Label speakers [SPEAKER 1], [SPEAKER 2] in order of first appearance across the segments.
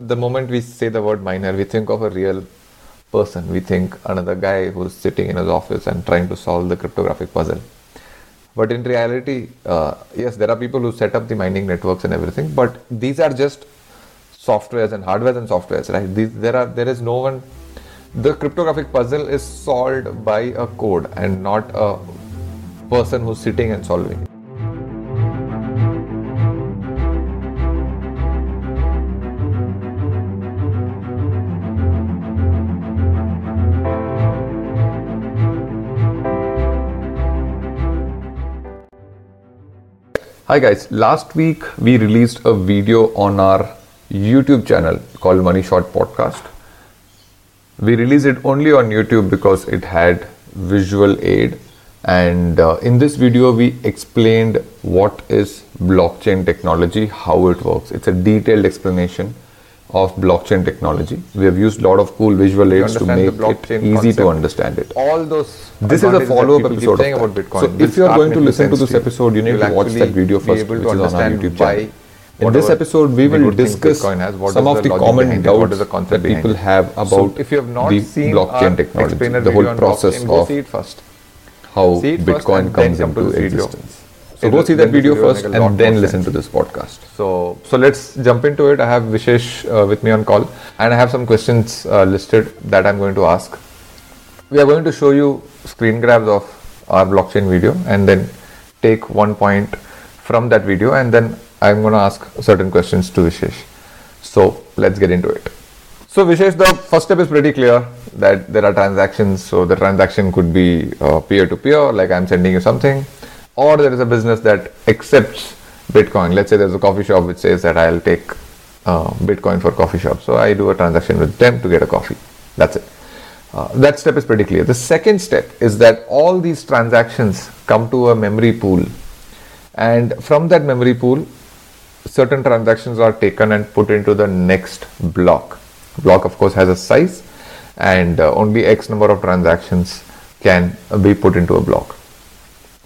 [SPEAKER 1] the moment we say the word miner, we think of a real person. We think another guy who's sitting in his office and trying to solve the cryptographic puzzle. But in reality, uh, yes, there are people who set up the mining networks and everything, but these are just softwares and hardwares and softwares, right? These, there are there is no one. The cryptographic puzzle is solved by a code and not a person who's sitting and solving Hi guys, last week we released a video on our YouTube channel called Money Shot Podcast. We released it only on YouTube because it had visual aid and uh, in this video we explained what is blockchain technology, how it works. It's a detailed explanation of blockchain technology. We have used a lot of cool visual aids to make it easy
[SPEAKER 2] concept.
[SPEAKER 1] to understand it.
[SPEAKER 2] all those
[SPEAKER 1] This is a follow-up episode of
[SPEAKER 2] about
[SPEAKER 1] that.
[SPEAKER 2] Bitcoin.
[SPEAKER 1] So if you are going to listen to this episode, you need to watch that video first, which is on our YouTube channel. In this episode, we will discuss
[SPEAKER 2] has,
[SPEAKER 1] some of the common
[SPEAKER 2] it,
[SPEAKER 1] doubts that people have
[SPEAKER 2] So
[SPEAKER 1] about
[SPEAKER 2] if you have not
[SPEAKER 1] the
[SPEAKER 2] seen
[SPEAKER 1] blockchain technology, the whole process of
[SPEAKER 2] it first.
[SPEAKER 1] how Bitcoin comes
[SPEAKER 2] then come to
[SPEAKER 1] into existence. So
[SPEAKER 2] It'll-
[SPEAKER 1] go see that video
[SPEAKER 2] video
[SPEAKER 1] first
[SPEAKER 2] make a lot
[SPEAKER 1] and then listen
[SPEAKER 2] sense.
[SPEAKER 1] to this podcast.
[SPEAKER 2] So, so let's jump into it. I have Vishesh uh, with me on call, and I have some questions uh, listed that I'm going to ask. We are going to show you screen grabs of our blockchain video, and then take one point from that video, and then I'm going to ask certain questions to Vishesh. So let's get into it. So Vishesh, the first step is pretty clear that there are transactions. So the transaction could be peer to peer, like I'm sending you something, or there is a business that accepts Bitcoin. Let's say there's a coffee shop which says that I'll take uh, Bitcoin for coffee shop. So I do a transaction with them to get a coffee. That's it. Uh, that step is pretty clear. The second step is that all these transactions come to a memory pool, and from that memory pool, certain transactions are taken and put into the next block. Block, of course, has a size, and uh, only X number of transactions can be put into a block.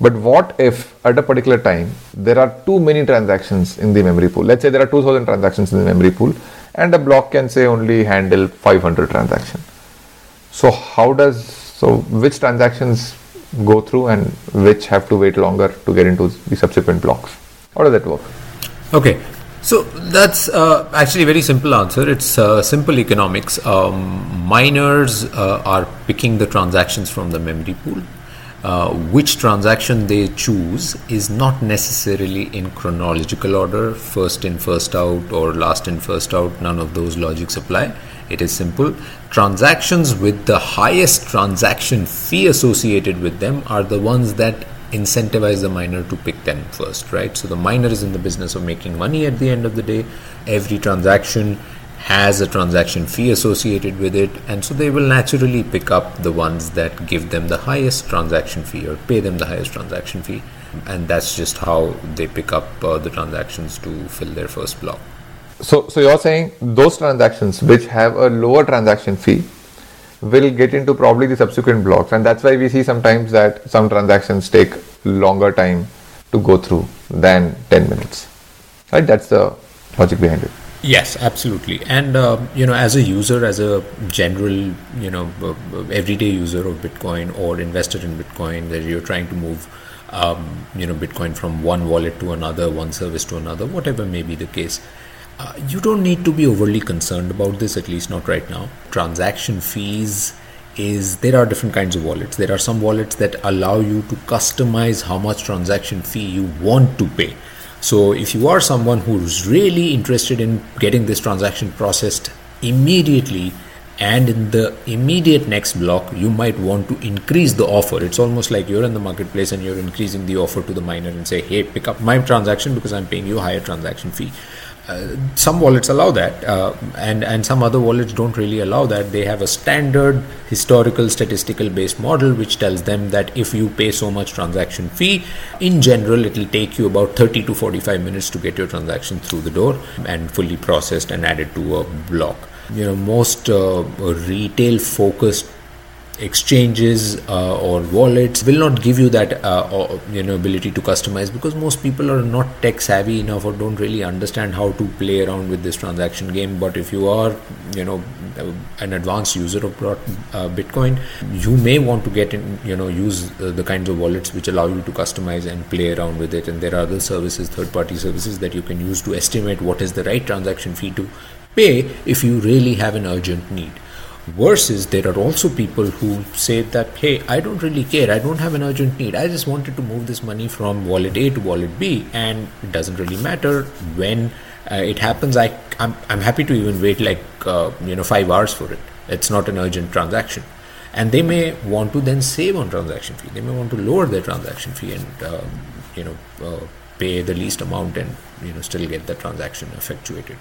[SPEAKER 2] But what if at a particular time there are too many transactions in the memory pool? Let's say there are 2000 transactions in the memory pool, and a block can say only handle 500 transactions. So, how does so which transactions go through and which have to wait longer to get into the subsequent blocks? How does that work?
[SPEAKER 3] Okay, so that's uh, actually a very simple answer. It's uh, simple economics. Um, miners uh, are picking the transactions from the memory pool. Uh, which transaction they choose is not necessarily in chronological order, first in, first out, or last in, first out. None of those logics apply. It is simple. Transactions with the highest transaction fee associated with them are the ones that incentivize the miner to pick them first, right? So the miner is in the business of making money at the end of the day. Every transaction has a transaction fee associated with it, and so they will naturally pick up the ones that give them the highest transaction fee or pay them the highest transaction fee, and that's just how they pick up uh, the transactions to fill their first block.
[SPEAKER 1] So, so you're saying those transactions which have a lower transaction fee will get into probably the subsequent blocks, and that's why we see sometimes that some transactions take longer time to go through than 10 minutes. Right? That's the logic behind it.
[SPEAKER 3] Yes, absolutely. And um, you know, as a user, as a general, you know, uh, uh, everyday user of Bitcoin or investor in Bitcoin, that you're trying to move, um, you know, Bitcoin from one wallet to another, one service to another, whatever may be the case. Uh, you don't need to be overly concerned about this, at least not right now. Transaction fees is there are different kinds of wallets. There are some wallets that allow you to customize how much transaction fee you want to pay. So if you are someone who's really interested in getting this transaction processed immediately and in the immediate next block, you might want to increase the offer. It's almost like you're in the marketplace and you're increasing the offer to the miner and say, hey, pick up my transaction because I'm paying you a higher transaction fee. Uh, some wallets allow that, uh, and and some other wallets don't really allow that. They have a standard historical statistical based model which tells them that if you pay so much transaction fee, in general, it will take you about 30 to 45 minutes to get your transaction through the door and fully processed and added to a block. You know, most uh, retail focused exchanges uh, or wallets will not give you that uh, you know ability to customize because most people are not tech savvy enough or don't really understand how to play around with this transaction game. But if you are you know an advanced user of uh, bitcoin you may want to get in you know use uh, the kinds of wallets which allow you to customize and play around with it. And there are other services third party services that you can use to estimate what is the right transaction fee to pay if you really have an urgent need versus there are also people who say that hey i don't really care. I don't have an urgent need. I just wanted to move this money from wallet a to wallet b and it doesn't really matter. When uh, it happens i I'm, I'm happy to even wait like uh, you know 5 hours for it. It's not an urgent transaction. And they may want to then save on transaction fee. They may want to lower their transaction fee and um, you know uh, pay the least amount and you know still get the transaction effectuated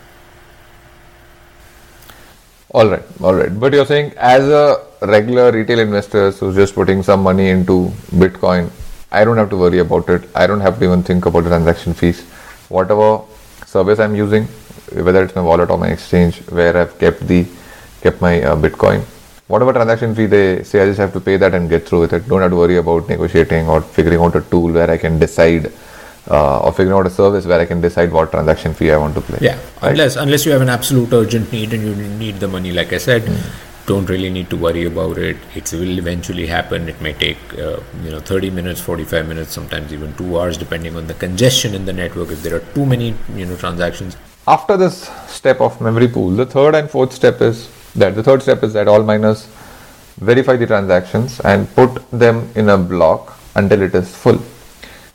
[SPEAKER 1] all right, all right. But you're saying as a regular retail investor who's just putting some money into Bitcoin, I don't have to worry about it. I don't have to even think about the transaction fees. Whatever service I'm using, whether it's my wallet or my exchange, where I've kept the kept my uh, Bitcoin, whatever transaction fee they say, I just have to pay that and get through with it. Don't have to worry about negotiating or figuring out a tool where I can decide uh, or figuring out a service where I can decide what transaction fee I want to play.
[SPEAKER 3] Yeah, right? unless unless you have an absolute urgent need and you need the money, like I said, mm. don't really need to worry about it. It will eventually happen. It may take uh, you know 30 minutes, 45 minutes, sometimes even two hours, depending on the congestion in the network. If there are too many you know transactions.
[SPEAKER 1] After this step of memory pool, the third and fourth step is that the third step is that all miners verify the transactions and put them in a block until it is full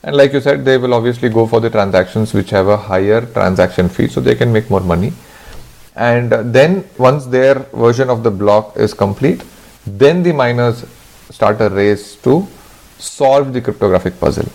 [SPEAKER 1] and like you said they will obviously go for the transactions which have a higher transaction fee so they can make more money. And uh, then once their version of the block is complete then the miners start a race to solve the cryptographic puzzle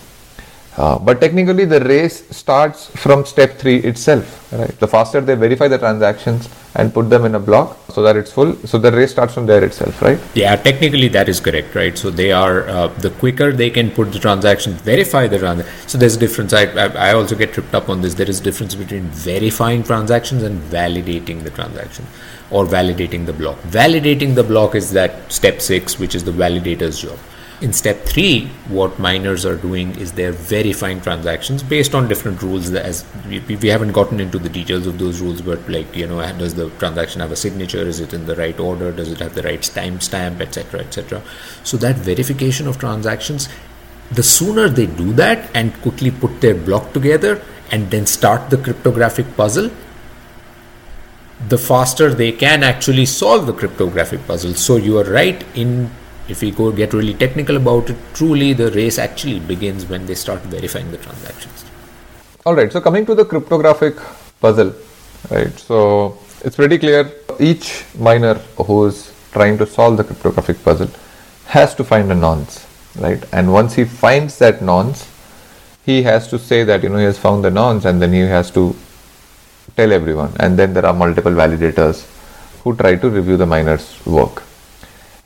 [SPEAKER 1] uh, but technically, the race starts from step three itself. Right? The faster they verify the transactions and put them in a block so that it's full, so the race starts from there itself, right?
[SPEAKER 3] Yeah, technically that is correct, right? So they are uh, the quicker they can put the transactions, verify the transaction. So there's a difference. I, I, I also get tripped up on this. There is a difference between verifying transactions and validating the transaction or validating the block. Validating the block is that step six, which is the validator's job in step three, what miners are doing is they're verifying transactions based on different rules. As we, we haven't gotten into the details of those rules, but like you know, does the transaction have a signature? Is it in the right order? Does it have the right timestamp, etc., etc. So that verification of transactions, the sooner they do that and quickly put their block together and then start the cryptographic puzzle, the faster they can actually solve the cryptographic puzzle. So you are right in if we go get really technical about it, truly the race actually begins when they start verifying the transactions.
[SPEAKER 1] All right. So coming to the cryptographic puzzle, right? So it's pretty clear. Each miner who's trying to solve the cryptographic puzzle has to find a nonce, right? And once he finds that nonce, he has to say that you know he has found the nonce, and then he has to tell everyone. And then there are multiple validators who try to review the miner's work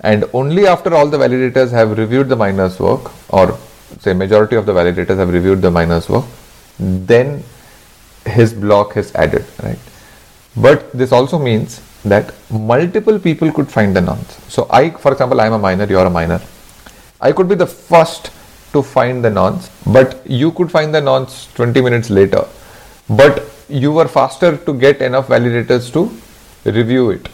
[SPEAKER 1] and only after all the validators have reviewed the miner's work or say majority of the validators have reviewed the miner's work then his block is added right? But this also means that multiple people could find the nonce so i for example i'm a miner you're a miner i could be the first to find the nonce but you could find the nonce 20 minutes later. But you were faster to get enough validators to review it.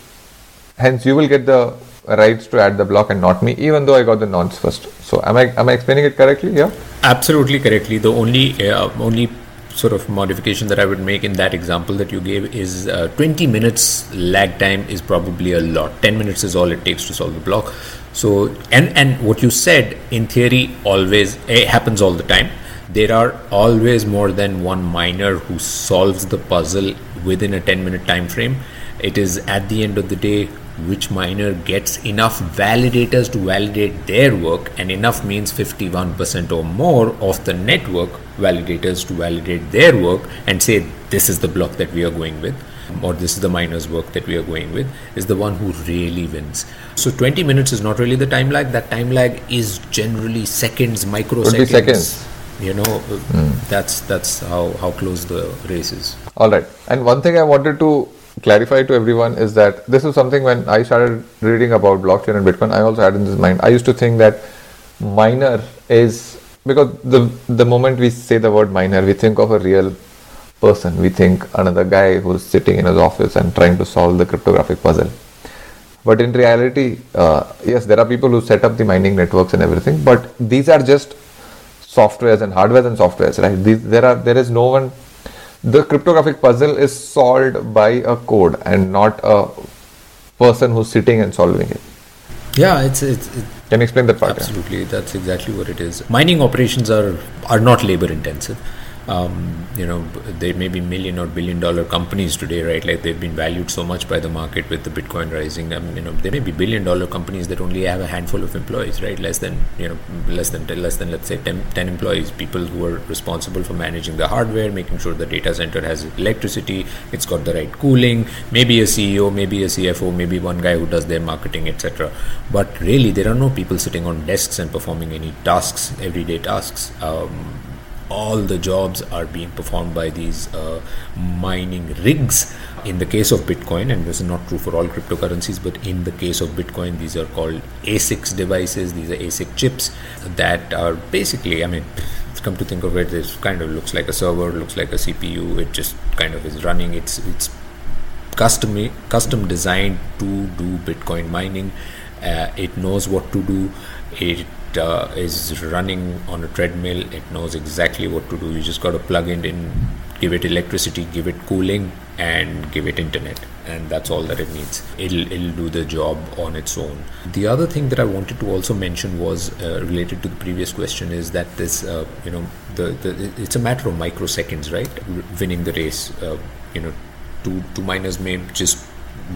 [SPEAKER 1] Hence you will get the rights to add the block and not me, even though I got the nonce first. So am I am I explaining it correctly here?
[SPEAKER 3] Absolutely correctly. The only uh, only sort of modification that I would make in that example that you gave is uh, 20 minutes lag time is probably a lot. 10 minutes is all it takes to solve the block. So and and what you said in theory always eh, happens all the time. There are always more than one miner who solves the puzzle within a 10 minute time frame. It is at the end of the day which miner gets enough validators to validate their work and enough means 51% or more of the network validators to validate their work and say this is the block that we are going with or this is the miner's work that we are going with is the one who really wins. So 20 minutes is not really the time lag. That time lag is generally seconds microseconds.
[SPEAKER 1] Seconds.
[SPEAKER 3] You know mm. that's that's how how close the race is.
[SPEAKER 1] All right. And one thing i wanted to clarify to everyone is that this is something when I started reading about blockchain and Bitcoin, I also had in this mind. I used to think that miner is because the the moment we say the word miner, we think of a real person. We think another guy who's sitting in his office and trying to solve the cryptographic puzzle. But in reality, uh, yes, there are people who set up the mining networks and everything, but these are just softwares and hardwares and softwares, right? These, there are there is no one. The cryptographic puzzle is solved by a code and not a person who's sitting and solving it.
[SPEAKER 3] Yeah, it's it's. It,
[SPEAKER 1] Can you explain that part?
[SPEAKER 3] Absolutely, yeah? that's exactly what it is. Mining operations are are not labor intensive um, you know, there may be million or billion dollar companies today, right? Like they've been valued so much by the market with the Bitcoin rising. I mean, you know, there may be billion dollar companies that only have a handful of employees, right? Less than, you know, less than, less than, let's say 10, 10 employees, people who are responsible for managing the hardware, making sure the data center has electricity, it's got the right cooling, maybe a CEO, maybe a CFO, maybe one guy who does their marketing, etc. But really, there are no people sitting on desks and performing any tasks, everyday tasks. Um, all the jobs are being performed by these uh, mining rigs. In the case of Bitcoin, and this is not true for all cryptocurrencies, but in the case of Bitcoin, these are called ASICs devices. These are ASIC chips that are basically, I mean, come to think of it, this kind of looks like a server, looks like a CPU. It just kind of is running. It's it's custom custom designed to do Bitcoin mining. Uh, it knows what to do. It uh, is running on a treadmill, it knows exactly what to do. You just got to plug it in, give it electricity, give it cooling, and give it internet, and that's all that it needs. It'll it'll do the job on its own. The other thing that I wanted to also mention was uh, related to the previous question is that this uh, you know the, the it's a matter of microseconds, right? Winning the race, uh, you know, two two miners may just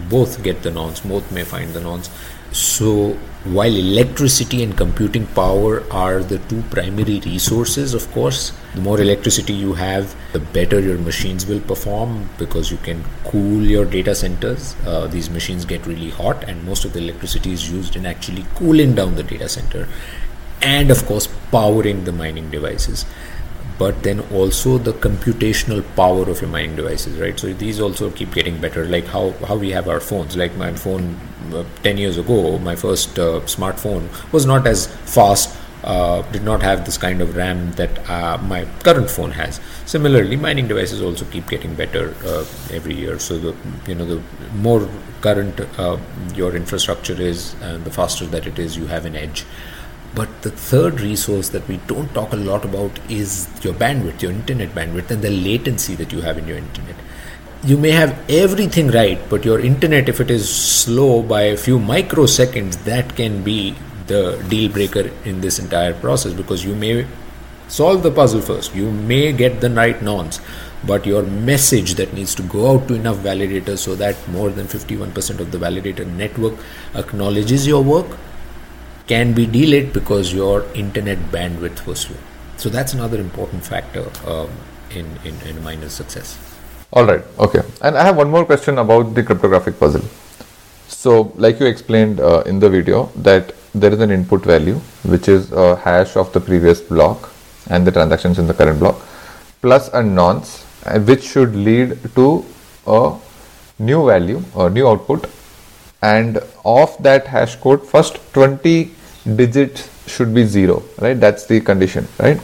[SPEAKER 3] both get the nonce, both may find the nonce. So while electricity and computing power are the two primary resources, of course, the more electricity you have, the better your machines will perform because you can cool your data centers. Uh, these machines get really hot, and most of the electricity is used in actually cooling down the data center and, of course, powering the mining devices but then also the computational power of your mining devices right so these also keep getting better like how how we have our phones like my phone uh, 10 years ago my first uh, smartphone was not as fast uh, did not have this kind of RAM that uh, my current phone has. Similarly, mining devices also keep getting better uh, every year. So the you know the more current uh, your infrastructure is, and the faster that it is, you have an edge. But the third resource that we don't talk a lot about is your bandwidth, your internet bandwidth, and the latency that you have in your internet. You may have everything right, but your internet, if it is slow by a few microseconds, that can be the deal breaker in this entire process because you may solve the puzzle first, you may get the right nonce, but your message that needs to go out to enough validators so that more than 51% of the validator network acknowledges your work can be delayed because your internet bandwidth was slow. So that's another important factor um, in, in, in miner's success.
[SPEAKER 1] All right, okay. And I have one more question about the cryptographic puzzle. So, like you explained uh, in the video, that there is an input value which is a hash of the previous block and the transactions in the current block plus a nonce uh, which should lead to a new value or new output and of that hash code first 20 digits should be 0 right? That's the condition right?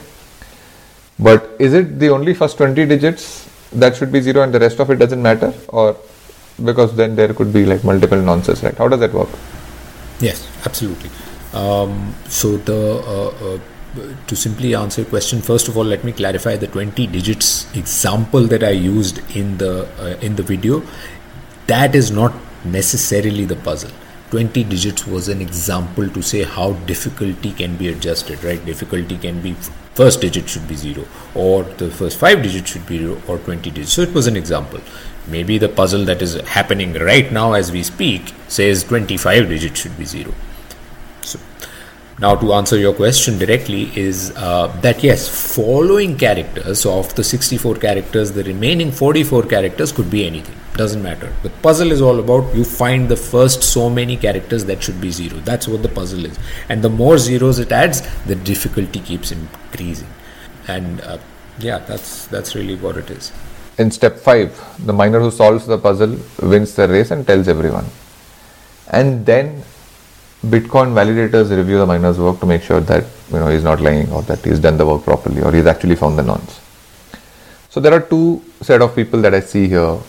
[SPEAKER 1] But is it the only first 20 digits that should be 0 and the rest of it doesn't matter? Or because then there could be like multiple nonces right? How does that work?
[SPEAKER 3] Yes absolutely. Um, so the uh, uh, to simply answer your question first of all let me clarify the 20 digits example that i used in the uh, in the video. That is not necessarily the puzzle 20 digits was an example to say how difficulty can be adjusted right? Difficulty can be first digit should be 0 or the first 5 digits should be 0 or 20 digits. So it was an example. Maybe the puzzle that is happening right now as we speak says 25 digits should be 0 so now to answer your question directly is uh, that yes following characters of the 64 characters the remaining 44 characters could be anything doesn't matter. The puzzle is all about you find the first so many characters that should be zero. That's what the puzzle is. And the more zeros it adds the difficulty keeps increasing. And uh, yeah that's that's really what it is.
[SPEAKER 1] In step 5 the miner who solves the puzzle wins the race and tells everyone. And then bitcoin validators review the miner's work to make sure that you know he's not lying or that he's done the work properly or he's actually found the nonce. So there are two set of people that i see here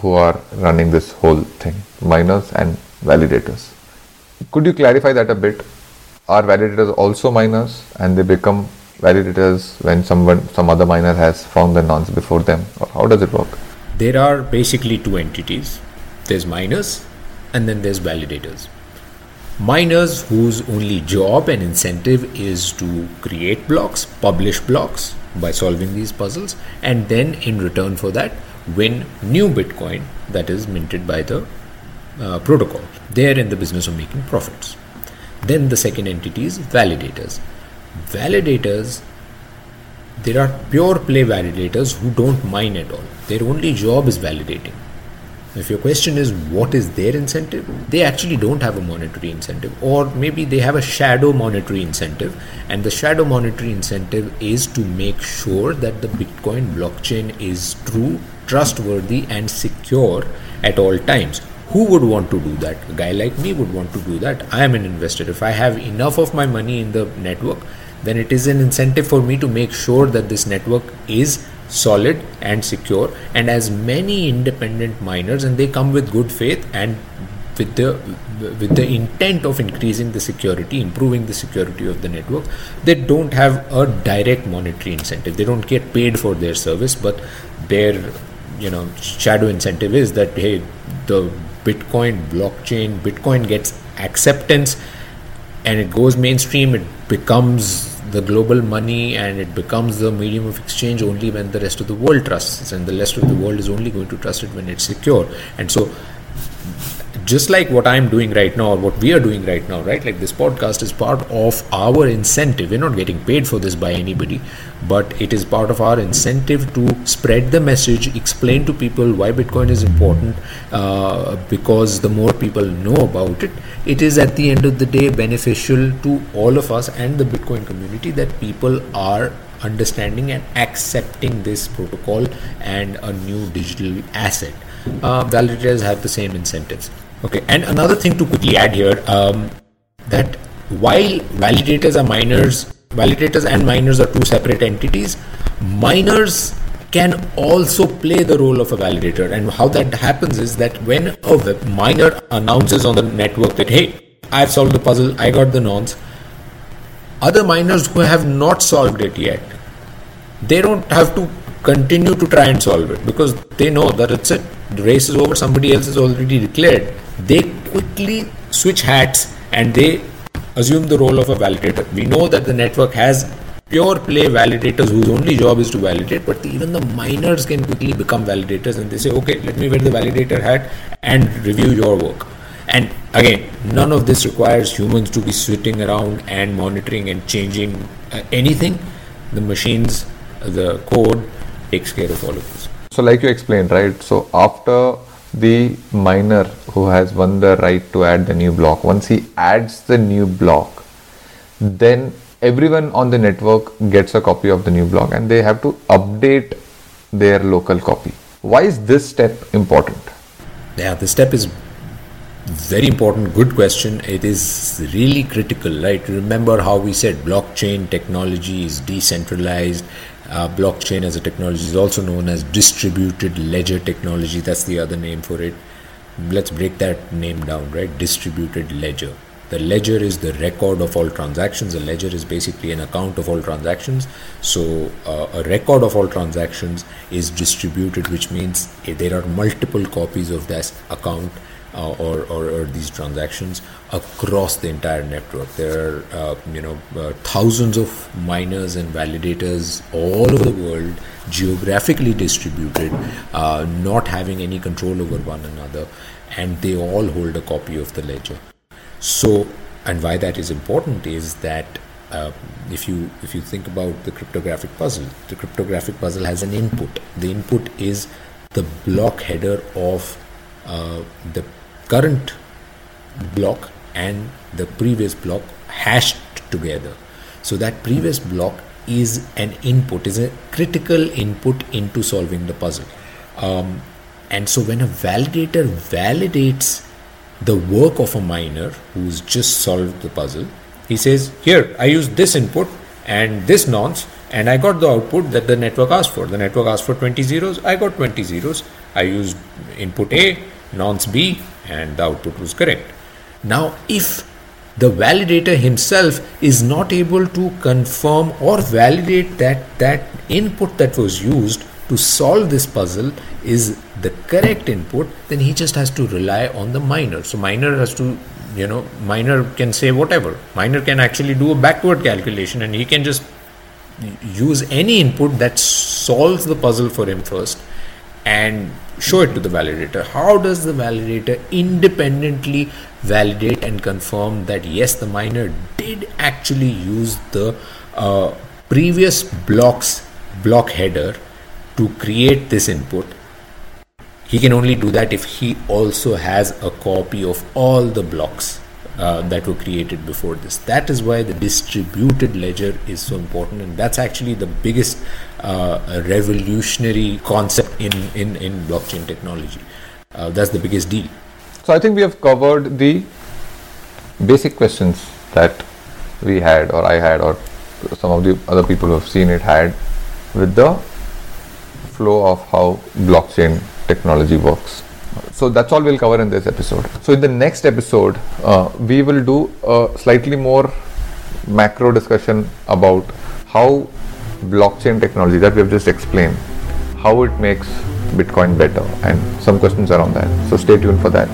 [SPEAKER 1] who are running this whole thing miners and validators. Could you clarify that a bit? Are validators also miners and they become validators when someone some other miner has found the nonce before them? Or how does it work?
[SPEAKER 3] There are basically two entities. There's miners and then there's validators. Miners whose only job and incentive is to create blocks publish blocks by solving these puzzles and then in return for that win new bitcoin that is minted by the uh, protocol. They're in the business of making profits. Then the second entity is validators. Validators there are pure play validators who don't mine at all. Their only job is validating. If your question is what is their incentive? They actually don't have a monetary incentive or maybe they have a shadow monetary incentive and the shadow monetary incentive is to make sure that the bitcoin blockchain is true trustworthy and secure at all times. Who would want to do that? A guy like me would want to do that. I am an investor. If i have enough of my money in the network then it is an incentive for me to make sure that this network is solid and secure. And as many independent miners and they come with good faith and with the with the intent of increasing the security improving the security of the network they don't have a direct monetary incentive. They don't get paid for their service but their you know shadow incentive is that hey the bitcoin blockchain bitcoin gets acceptance and it goes mainstream it becomes the global money and it becomes the medium of exchange only when the rest of the world trusts and the rest of the world is only going to trust it when it's secure. And so just like what I'm doing right now, or what we are doing right now, right? Like this podcast is part of our incentive. We're not getting paid for this by anybody, but it is part of our incentive to spread the message, explain to people why Bitcoin is important, uh, because the more people know about it, it is at the end of the day beneficial to all of us and the Bitcoin community that people are understanding and accepting this protocol and a new digital asset. Uh, validators have the same incentives. Okay, and another thing to quickly add here um, that while validators are miners, validators and miners are two separate entities, miners can also play the role of a validator. And how that happens is that when a miner announces on the network that, hey, I've solved the puzzle, I got the nonce, other miners who have not solved it yet, they don't have to continue to try and solve it because they know that it's it. The race is over, somebody else is already declared they quickly switch hats and they assume the role of a validator. We know that the network has pure play validators whose only job is to validate, but even the miners can quickly become validators and they say, okay, let me wear the validator hat and review your work. And again, none of this requires humans to be sitting around and monitoring and changing uh, anything. The machines, the code takes care of all of this.
[SPEAKER 1] So, like you explained, right? So, after the miner who has won the right to add the new block, once he adds the new block, then everyone on the network gets a copy of the new block and they have to update their local copy. Why is this step important?
[SPEAKER 3] Yeah, this step is very important. Good question. It is really critical right? Remember how we said blockchain technology is decentralized uh, blockchain as a technology is also known as distributed ledger technology. That's the other name for it. Let's break that name down, right? Distributed ledger. The ledger is the record of all transactions. A ledger is basically an account of all transactions. So, uh, a record of all transactions is distributed, which means there are multiple copies of that account uh, or, or, or, these transactions across the entire network. There are uh, you know uh, thousands of miners and validators all over the world, geographically distributed, uh, not having any control over one another, and they all hold a copy of the ledger. So, and why that is important is that. Uh, if you if you think about the cryptographic puzzle, the cryptographic puzzle has an input. The input is the block header of uh, the current block and the previous block hashed together. So that previous block is an input, is a critical input into solving the puzzle. Um, and so when a validator validates the work of a miner who's just solved the puzzle, he says, Here, I used this input and this nonce, and I got the output that the network asked for. The network asked for 20 zeros, I got 20 zeros. I used input A, nonce B, and the output was correct. Now, if the validator himself is not able to confirm or validate that that input that was used to solve this puzzle is the correct input then he just has to rely on the miner so miner has to you know miner can say whatever miner can actually do a backward calculation and he can just use any input that solves the puzzle for him first and show it to the validator. How does the validator independently validate and confirm that yes, the miner did actually use the uh, previous block's block header to create this input? He can only do that if he also has a copy of all the blocks uh, that were created before this. That is why the distributed ledger is so important, and that's actually the biggest uh, revolutionary concept in, in, in blockchain technology. Uh, that's the biggest deal.
[SPEAKER 1] So I think we have covered the basic questions that we had, or I had, or some of the other people who have seen it had with the flow of how blockchain technology works. So that's all we'll cover in this episode. So in the next episode, uh, we will do a slightly more macro discussion about how blockchain technology that we have just explained, how it makes Bitcoin better, and some questions around that. So stay tuned for that.